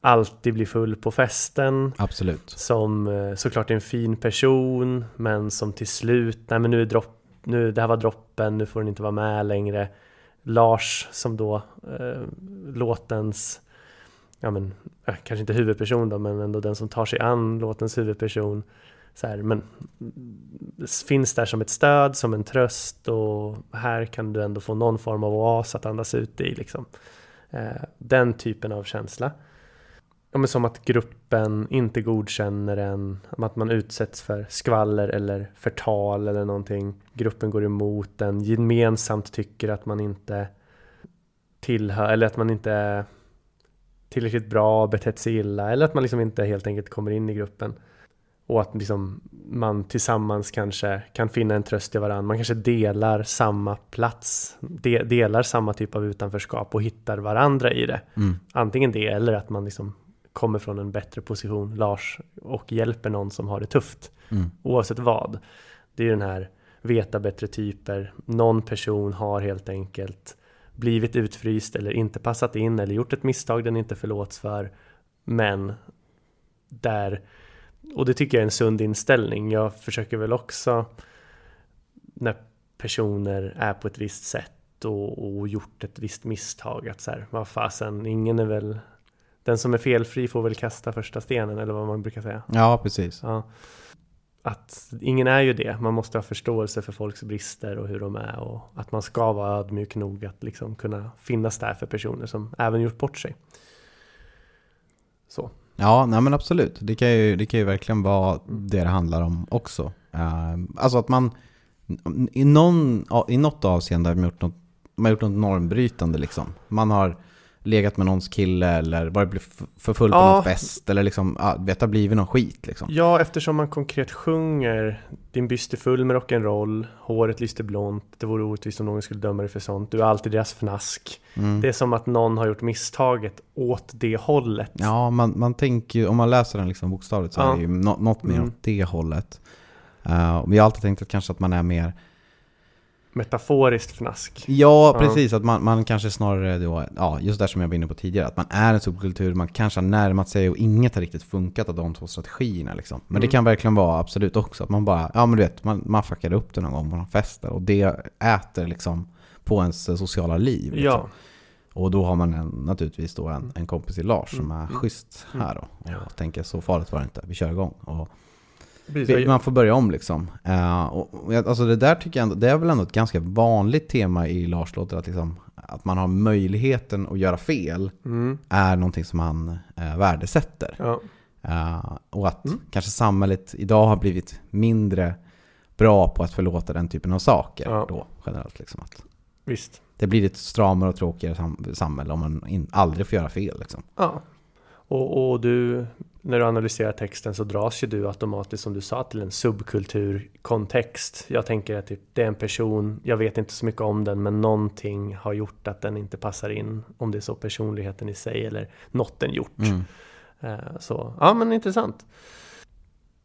alltid blir full på festen. Absolut. Som eh, såklart är en fin person men som till slut, nej men nu är dropp, nu, det här var droppen, nu får den inte vara med längre. Lars som då eh, låtens, ja men eh, kanske inte huvudperson då men ändå den som tar sig an låtens huvudperson så här, men finns där som ett stöd, som en tröst och här kan du ändå få någon form av oas att andas ut i. Liksom. Eh, den typen av känsla. Ja, men som att gruppen inte godkänner en, att man utsätts för skvaller eller förtal eller någonting. Gruppen går emot den, gemensamt tycker att man inte tillhör, eller att man inte är tillräckligt bra, betett sig illa, eller att man liksom inte helt enkelt kommer in i gruppen. Och att liksom man tillsammans kanske kan finna en tröst i varandra. Man kanske delar samma plats, de, delar samma typ av utanförskap och hittar varandra i det. Mm. Antingen det eller att man liksom kommer från en bättre position, Lars, och hjälper någon som har det tufft. Mm. Oavsett vad. Det är ju den här veta bättre typer. Någon person har helt enkelt blivit utfryst eller inte passat in eller gjort ett misstag den inte förlåts för. Men där och det tycker jag är en sund inställning. Jag försöker väl också när personer är på ett visst sätt och, och gjort ett visst misstag att så här, vad fasen, ingen är väl den som är felfri får väl kasta första stenen eller vad man brukar säga. Ja, precis. Ja. Att ingen är ju det. Man måste ha förståelse för folks brister och hur de är och att man ska vara ödmjuk nog att liksom kunna finnas där för personer som även gjort bort sig. Så. Ja, nej men absolut. Det kan, ju, det kan ju verkligen vara det det handlar om också. Uh, alltså att man i, någon, i något avseende har gjort något, man har gjort något normbrytande liksom. Man har legat med någons kille eller varit för full på ja. någon fest eller liksom, ja, vet, har blivit någon skit liksom. Ja, eftersom man konkret sjunger Din byst är full med rock'n'roll, håret lyster blont, det vore orättvist om någon skulle döma dig för sånt, du är alltid deras fnask. Mm. Det är som att någon har gjort misstaget åt det hållet. Ja, man, man tänker ju, om man läser den liksom bokstavligt så ja. är det ju något mer mm. åt det hållet. Uh, vi har alltid tänkt att kanske att man är mer metaforiskt fnask. Ja, precis. Att man, man kanske snarare då, ja, just det som jag var inne på tidigare, att man är en subkultur, man kanske har närmat sig och inget har riktigt funkat av de två strategierna. Liksom. Men mm. det kan verkligen vara absolut också att man bara, ja men du vet, man, man fuckade upp det någon gång på någon fest och det äter liksom på ens sociala liv. Liksom. Ja. Och då har man en, naturligtvis då en, en kompis i Lars som är mm. schysst här då. Och ja. tänker så farligt var det inte, vi kör igång. Och man får börja om liksom. Uh, och, alltså det där tycker jag ändå, det är väl ändå ett ganska vanligt tema i Lars låter att, liksom, att man har möjligheten att göra fel mm. är någonting som han uh, värdesätter. Ja. Uh, och att mm. kanske samhället idag har blivit mindre bra på att förlåta den typen av saker ja. då generellt. Liksom, att Visst. Det blir ett stramare och tråkigare sam samhälle om man aldrig får göra fel. Liksom. Ja, och, och, du, när du analyserar texten så dras ju du automatiskt som du sa till en subkulturkontext. Jag tänker att typ, det är en person, jag vet inte så mycket om den, men någonting har gjort att den inte passar in. Om det är så personligheten i sig eller något den gjort. Mm. Uh, så, ja men intressant.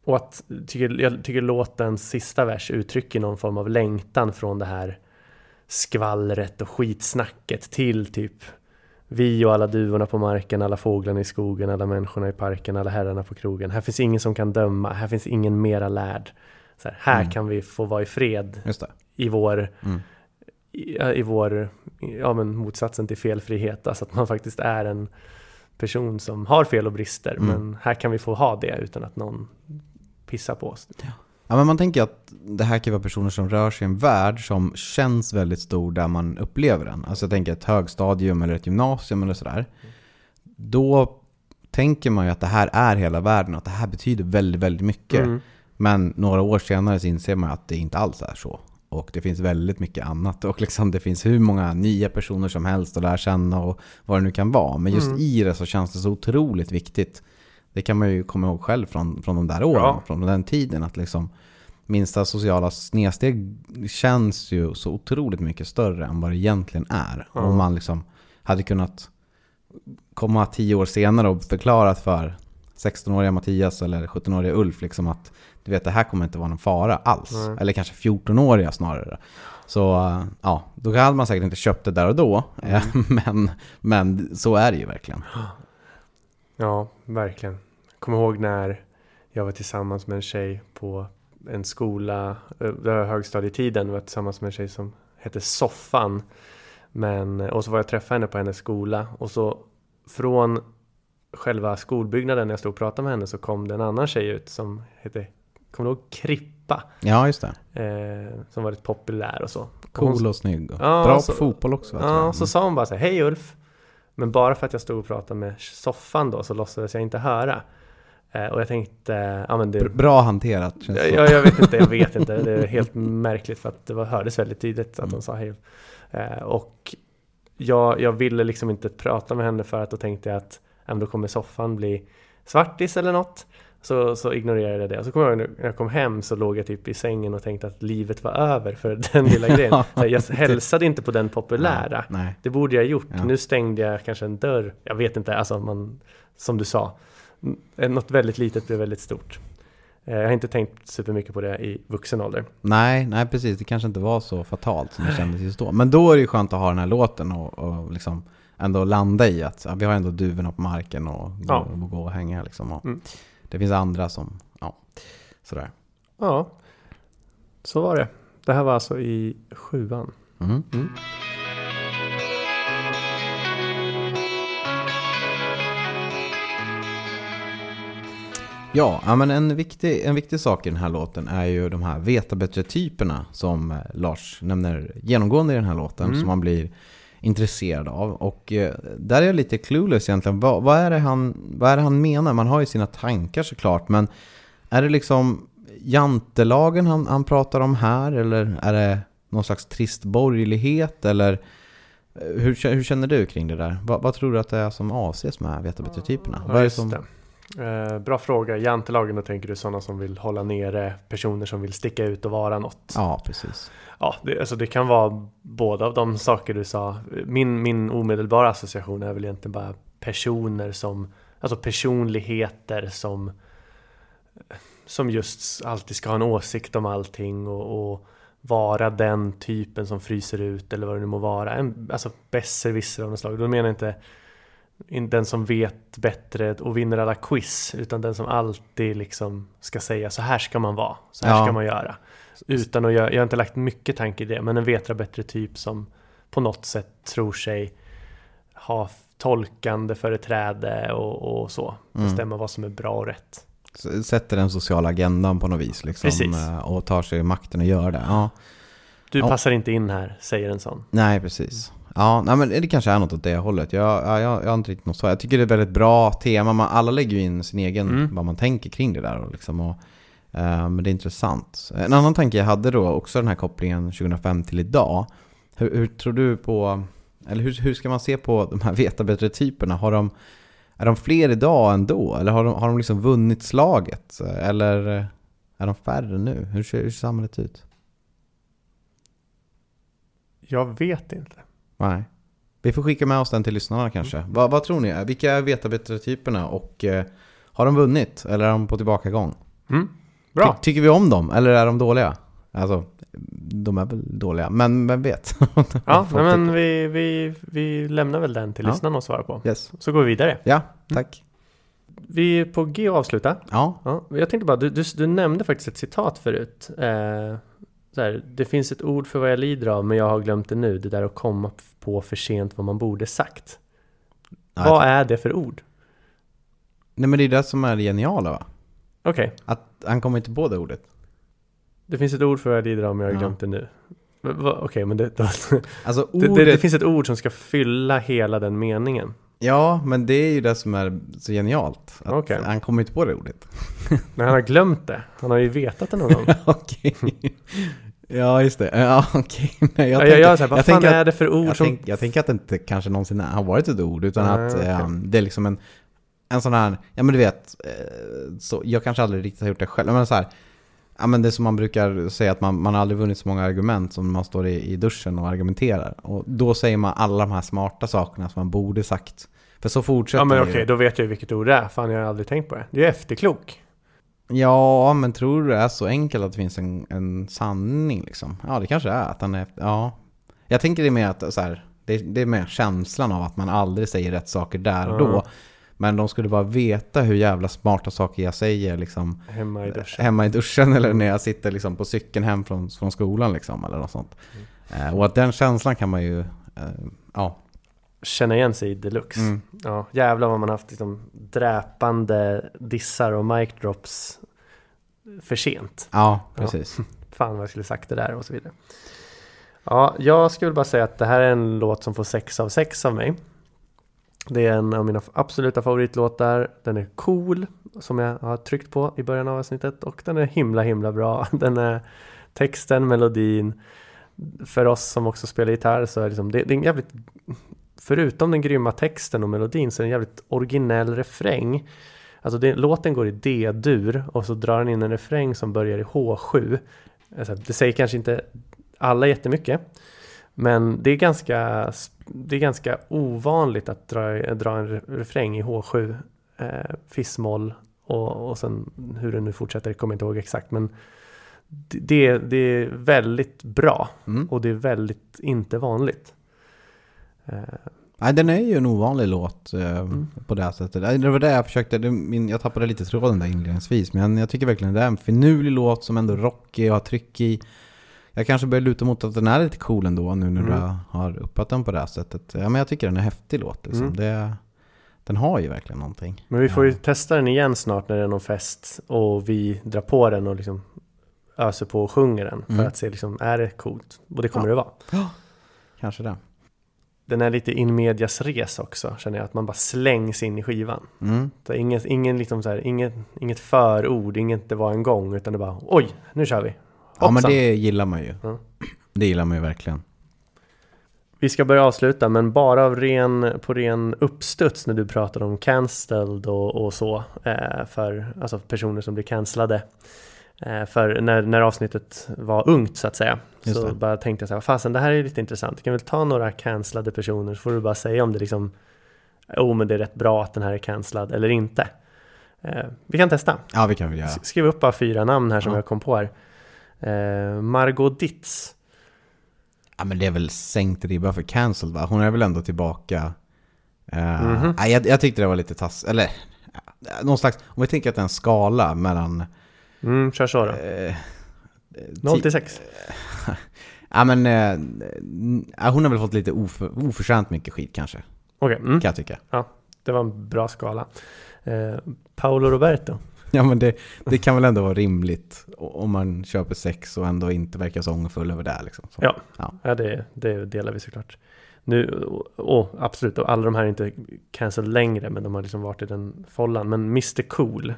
Och att, tycker, jag tycker låtens sista vers uttrycker någon form av längtan från det här skvallret och skitsnacket till typ vi och alla duvorna på marken, alla fåglarna i skogen, alla människorna i parken, alla herrarna på krogen. Här finns ingen som kan döma, här finns ingen mera lärd. Så här, här mm. kan vi få vara i fred i vår, mm. i, i, vår, ja men motsatsen till felfrihet. Alltså att man faktiskt är en person som har fel och brister. Mm. Men här kan vi få ha det utan att någon pissar på oss. Ja. Ja, men man tänker att det här kan vara personer som rör sig i en värld som känns väldigt stor där man upplever den. Alltså jag tänker ett högstadium eller ett gymnasium eller sådär. Då tänker man ju att det här är hela världen och att det här betyder väldigt, väldigt mycket. Mm. Men några år senare så inser man att det inte alls är så. Och det finns väldigt mycket annat. Och liksom det finns hur många nya personer som helst att lära känna och vad det nu kan vara. Men just Mm. i det så känns det så otroligt viktigt. Det kan man ju komma ihåg själv från, från de där åren, Ja. från den tiden. Att liksom minsta sociala snedsteg känns ju så otroligt mycket större än vad det egentligen är. Ja. Om man liksom hade kunnat komma tio år senare och förklarat för 16-åriga Mattias eller 17-åriga Ulf liksom att du vet det här kommer inte vara någon fara alls. Nej. Eller kanske 14-åriga snarare. Så ja, då hade man säkert inte köpt det där och då. Mm. Men, men så är det ju verkligen. Ja, verkligen. Jag kommer ihåg när jag var tillsammans med en tjej på en skola, eh, det var högstadietiden, var jag tillsammans med en tjej som hette Soffan. Men, och så var jag träffade henne på hennes skola och så från själva skolbyggnaden när jag stod och pratade med henne så kom det en annan tjej ut som hette, kommer du ihåg Krippa? Ja, just det. Eh, som var lite populär och så. Och hon- Cool och snygg. Och Ja, bra så- på fotboll också. Ja, så sa hon bara så här, hej Ulf. Men bara för att jag stod och pratade med soffan då så låtsades jag inte höra. Eh, och jag tänkte, ja men det... Br- Bra hanterat känns det Ja, jag vet inte, jag vet inte. Det är helt märkligt för att det var, hördes väldigt tydligt att hon sa hej. Eh, och jag, jag ville liksom inte prata med henne för att då tänkte jag att men då kommer soffan bli svartis eller något. Så, så ignorerade jag det. Och så kommer jag ihåg när jag kom hem så låg jag typ i sängen och tänkte att livet var över för den lilla grejen. Så jag hälsade inte på den populära. Nej. Det borde jag gjort. Ja. Nu stängde jag kanske en dörr. Jag vet inte, alltså man, som du sa. n- Något väldigt litet blev väldigt stort. Eh, Jag har inte tänkt supermycket på det i vuxen ålder. Nej, nej precis. Det kanske inte var så fatalt som det kändes just då. Men då är det ju skönt att ha den här låten och, och liksom ändå landa i att ja, vi har ändå duvorna på marken och gå, Ja. och gå och hänga liksom. Och Mm. Det finns andra som, ja, sådär. Ja, så var det. Det här var alltså i sjuan. Mm. Ja, ja, men en viktig, en viktig sak i den här låten är ju de här veta bättre-typerna som eh, Lars nämner genomgående i den här låten, Mm. som man blir intresserad av. Och eh, där är jag lite clueless egentligen. Vad, vad, är det han, vad är det han menar? Man har ju sina tankar såklart, men är det liksom jantelagen han, han pratar om här? Eller är det någon slags trist borgerlighet? Eller eh, hur, hur känner du kring det där? Vad, vad tror du att det är som avses med veta bättre-typerna? Vad är det som... det. Eh, bra fråga. Jantelagen, då tänker du sådana som vill hålla nere personer som vill sticka ut och vara något. Ja, precis. Ja, det, alltså det kan vara båda av de saker du sa. Min, min omedelbara association är väl egentligen bara personer som, alltså personligheter som, som just alltid ska ha en åsikt om allting och, och vara den typen som fryser ut eller vad det nu må vara. En, alltså besserwisser av något slag. Då menar jag inte in- den som vet bättre och vinner alla quiz, utan den som alltid liksom ska säga så här ska man vara, så här Ja. ska man göra. Utan att jag, jag har inte lagt mycket tanke i det, men en vetra bättre typ som på något sätt tror sig ha tolkande företräde och, och så. Mm. Bestämma vad som är bra och rätt. Sätter den sociala agendan på något vis liksom, Precis. eh, och tar sig makten att göra det. Ja. Du Ja. passar inte in här, säger en sån. Nej, precis. Ja, nej, men det kanske är något åt det hållet. Jag, ja, jag, jag har inte riktigt något svar. Jag tycker det är ett väldigt bra tema. Man, alla lägger ju in sin egen, Mm. vad man tänker kring det där. Och liksom, och, eh, men det är intressant. En annan tanke jag hade då, också den här kopplingen 2005 till idag. Hur, hur tror du på, eller hur, hur ska man se på de här veta bättre-typerna? Har de, är de fler idag än då? Eller har de, har de liksom vunnit slaget? Eller är de färre nu? Hur ser, hur ser samhället ut? Jag vet inte. Nej. Vi får skicka med oss den till lyssnarna kanske. Vad, vad tror ni? Vilka är veta bättre-typerna och eh, har de vunnit eller är de på tillbakagång? Mm. Bra. Ty, tycker vi om dem eller är de dåliga? Alltså, de är väl dåliga, men vem vet? Ja, men vi, vi, vi lämnar väl den till Ja. lyssnarna att svara på. Yes. Så går vi vidare. Ja, tack. Vi är på G att avsluta. Ja, Ja, jag tänkte bara, du, du, du nämnde faktiskt ett citat förut. Eh, så här, det finns ett ord för vad jag lider av, men jag har glömt det nu. Det där att komma på för sent vad man borde sagt. ja vad är det för ord? Nej men det är det som är det geniala va? Okej, Att han kommer inte på det ordet. det finns ett ord för vad av, men jag har glömt det nu. Okej, men det, då, Alltså det, ordet, det, det finns ett ord som ska fylla hela den meningen. ja men det är ju det som är så genialt. Att Okej. Han kommer inte på det ordet. Men han har glömt det. Han har ju vetat det någon gång. Okej. Ja, just det. Ja, okej. Nej, Jag, jag, jag, här, vad fan tänker är att- det för ord jag, som... tänk, jag tänker att det inte kanske någonsin har varit ett ord, utan Nej, att okej. ehm, det är liksom en, en sån här, ja men du vet, eh, så, jag kanske aldrig riktigt har gjort det själv, men så här, ja men det är som man brukar säga att man, man har aldrig vunnit så många argument som man står i, i duschen och argumenterar. Och då säger man alla de här smarta sakerna som man borde sagt. För så fortsätter Ja men okej, ju. då vet jag ju vilket ord det är. Fan, jag har aldrig tänkt på det. Det är ju efterklok. Ja, men tror du det är så enkelt att det finns en, en sanning liksom? Ja, det kanske är att han är, ja. Jag tänker det är mer att så här, det, det är mer känslan av att man aldrig säger rätt saker där och då. Men de skulle bara veta hur jävla smarta saker jag säger liksom Hemma i duschen. hemma i duschen eller när jag sitter liksom på cykeln hem från, från skolan liksom eller något sånt. Eh, och att den känslan kan man ju, eh, ja. Känna igen sig i deluxe. Mm. Ja, jävlar vad man haft liksom dräpande dissar och mic drops för sent. Ja, precis. Fan vad jag skulle sagt det där och så vidare. Ja, jag skulle bara säga att det här är en låt som får 6 av 6 av mig. Det är en av mina absoluta favoritlåtar. Den är cool, som jag har tryckt på i början av avsnittet. Och den är himla, himla bra. Den är texten, melodin. För oss som också spelar gitarr så är det, liksom, det, det är en jävligt... Förutom den grymma texten och melodin så är det en jävligt originell refräng. Alltså det, låten går i D-dur och så drar den in en refräng som börjar i H7. Alltså, det säger kanske inte alla jättemycket. Men det är ganska, det är ganska ovanligt att dra, dra en re- refräng i H7, eh, fissmoll och, och sen hur det nu fortsätter kommer jag inte ihåg exakt. Men det, det, det är väldigt bra Mm. och det är väldigt inte vanligt. Eh, Nej, den är ju en ovanlig låt eh, Mm. på det här sättet. Nej, Det var det jag försökte, det, min, jag tappade lite tråden där inledningsvis. Men jag tycker verkligen det är en finurlig låt som ändå är rockig och har tryck i. Jag kanske börjar luta mot att den är lite cool ändå nu när Mm. du har uppat den på det här sättet. Ja, men jag tycker den är häftig låt liksom. Mm. Det, den har ju verkligen någonting. Men vi får ju Ja. testa den igen snart när det är någon fest och vi drar på den och liksom öser på och sjunger den för Mm. att se liksom, är det coolt? Och det kommer Ja. det vara. Kanske det. Den är lite in medias res också, känner jag, att man bara slängs in i skivan. Mm. Så inget, ingen liksom så här, inget, inget förord, inget det var en gång, utan det bara oj, nu kör vi. Ja men Hoppsan. det gillar man ju. Ja. Det gillar man ju verkligen. Vi ska börja avsluta, men bara av ren, på ren uppstuds när du pratar om cancelled och, och så, eh, för alltså personer som blir cancellade. Eh, för när, när avsnittet var ungt så att säga, Just så det. bara tänkte jag så här, fasen det här är lite intressant, jag kan väl ta några cancellade personer så får du bara säga om det liksom, oh men det är rätt bra att den här är cancellad eller inte. Eh, vi kan testa. Ja vi kan väl göra. Skriv upp bara fyra namn här som Ja. jag kom på här. Eh, Margot Ditz. Ja men det är väl sänkt ribba för cancelled va? Hon är väl ändå tillbaka. Eh, Mhm. nej, jag, jag tyckte det var lite tass... Eller någon slags... Om vi tänker att det är en skala mellan... Mm, kör så då. Eh, 0 ti- till 6. Ja men... Eh, ja, hon har väl fått lite oför, oförtjänt mycket skit kanske. Okej, mm, Kan jag tycka. det var en bra skala. Eh, Paolo Roberto. Ja men det, det kan väl ändå vara rimligt. Om man köper sex och ändå inte verkar så ångerfull över det liksom. Så. Ja. ja. Ja, det, det delar vi såklart. Nu, och absolut, och alla de här är inte cancel längre, men de har liksom varit i den follan. Men Mr Cool.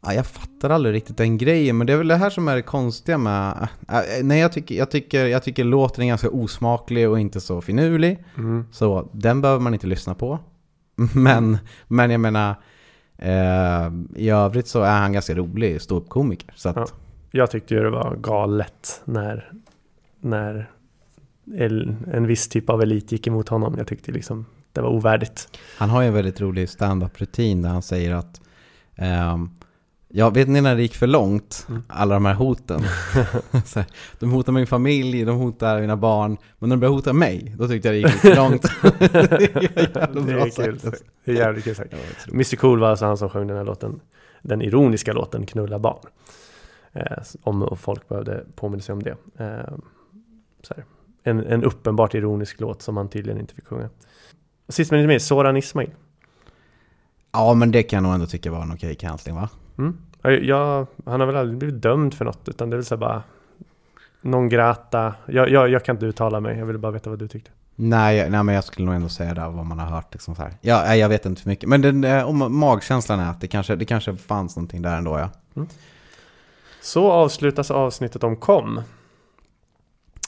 Ja, jag fattar aldrig riktigt den grejen, men det är väl det här som är det konstiga med... Äh, nej, jag tycker, jag, tycker, jag tycker låten är ganska osmaklig och inte så finurlig. Mm. Så den behöver man inte lyssna på. Men, men jag menar, eh, i övrigt så är han ganska rolig ståuppkomiker. Så att, Ja. Jag tyckte ju det var galet när, när en viss typ av elit gick emot honom. Jag tyckte liksom det var ovärdigt. Han har ju en väldigt rolig stand-up-rutin där han säger att ehm, Ja, vet ni när det gick för långt? Mm. Alla de här hoten. här, de hotar min familj, de hotar mina barn. Men när de började hota mig, då tyckte jag det gick lite långt. det är Det är kul sagt. sagt. Det är jävligt kul sagt. Mr Cool var alltså han som sjöng den här låten. Den ironiska låten Knulla barn. Eh, om folk behövde påminna sig om det. Eh, så här. En, en uppenbart ironisk låt som han tydligen inte fick sjunga. Sist men inte minst, Soran Ismail. Ja, men det kan jag nog ändå tycka var en okej cancelling va? Mm. Ja, Jag, han har väl aldrig blivit dömd för något utan det är väl så bara Non grata. Jag, jag, jag kan inte uttala mig, jag ville bara veta vad du tyckte. Nej, nej, men jag skulle nog ändå säga det vad man har hört. Liksom så här. Ja, jag vet inte för mycket. Men den, eh, om magkänslan är att det kanske, det kanske fanns någonting där ändå ja. Så avslutas avsnittet om kom.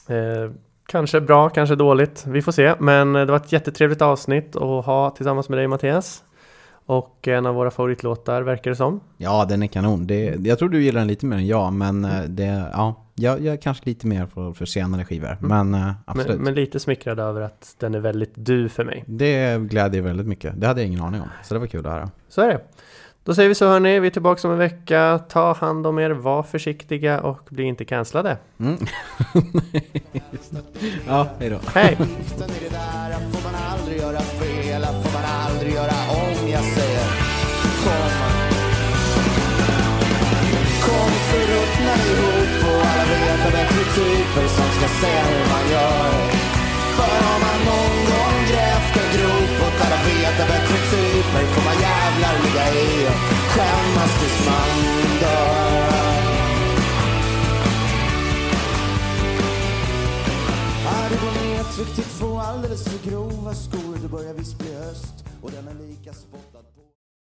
Eh, kanske bra, kanske dåligt. Vi får se. Men det var ett jättetrevligt avsnitt att ha tillsammans med dig Mattias. Och en av våra favoritlåtar verkar det som. Ja, den är kanon. Det, jag tror du gillar den lite mer än jag, men eh, det, ja, jag, jag är kanske lite mer för, för senare skivor. Men eh, absolut. Men, men lite smickrad över att den är väldigt du för mig. Det glädjer väldigt mycket. Det hade jag ingen aning om. Så det var kul att höra. Så är det. Då säger vi så hörni, vi är tillbaka om en vecka. Ta hand om er, var försiktiga och bli inte cancellade. Mm. ja, hej då. Hej! Göra om. Jag säger kom. Kom så ruttnar ihop och alla vet att bättre typer som ska säga hur man gör. För har man någon gång grävt en grop åt alla vet att bättre typer får man jävlar ligga i och skämmas tills man dör. Ja, du går till två alldeles för grova skor. Det börjar visst bli höst och den är lika spottad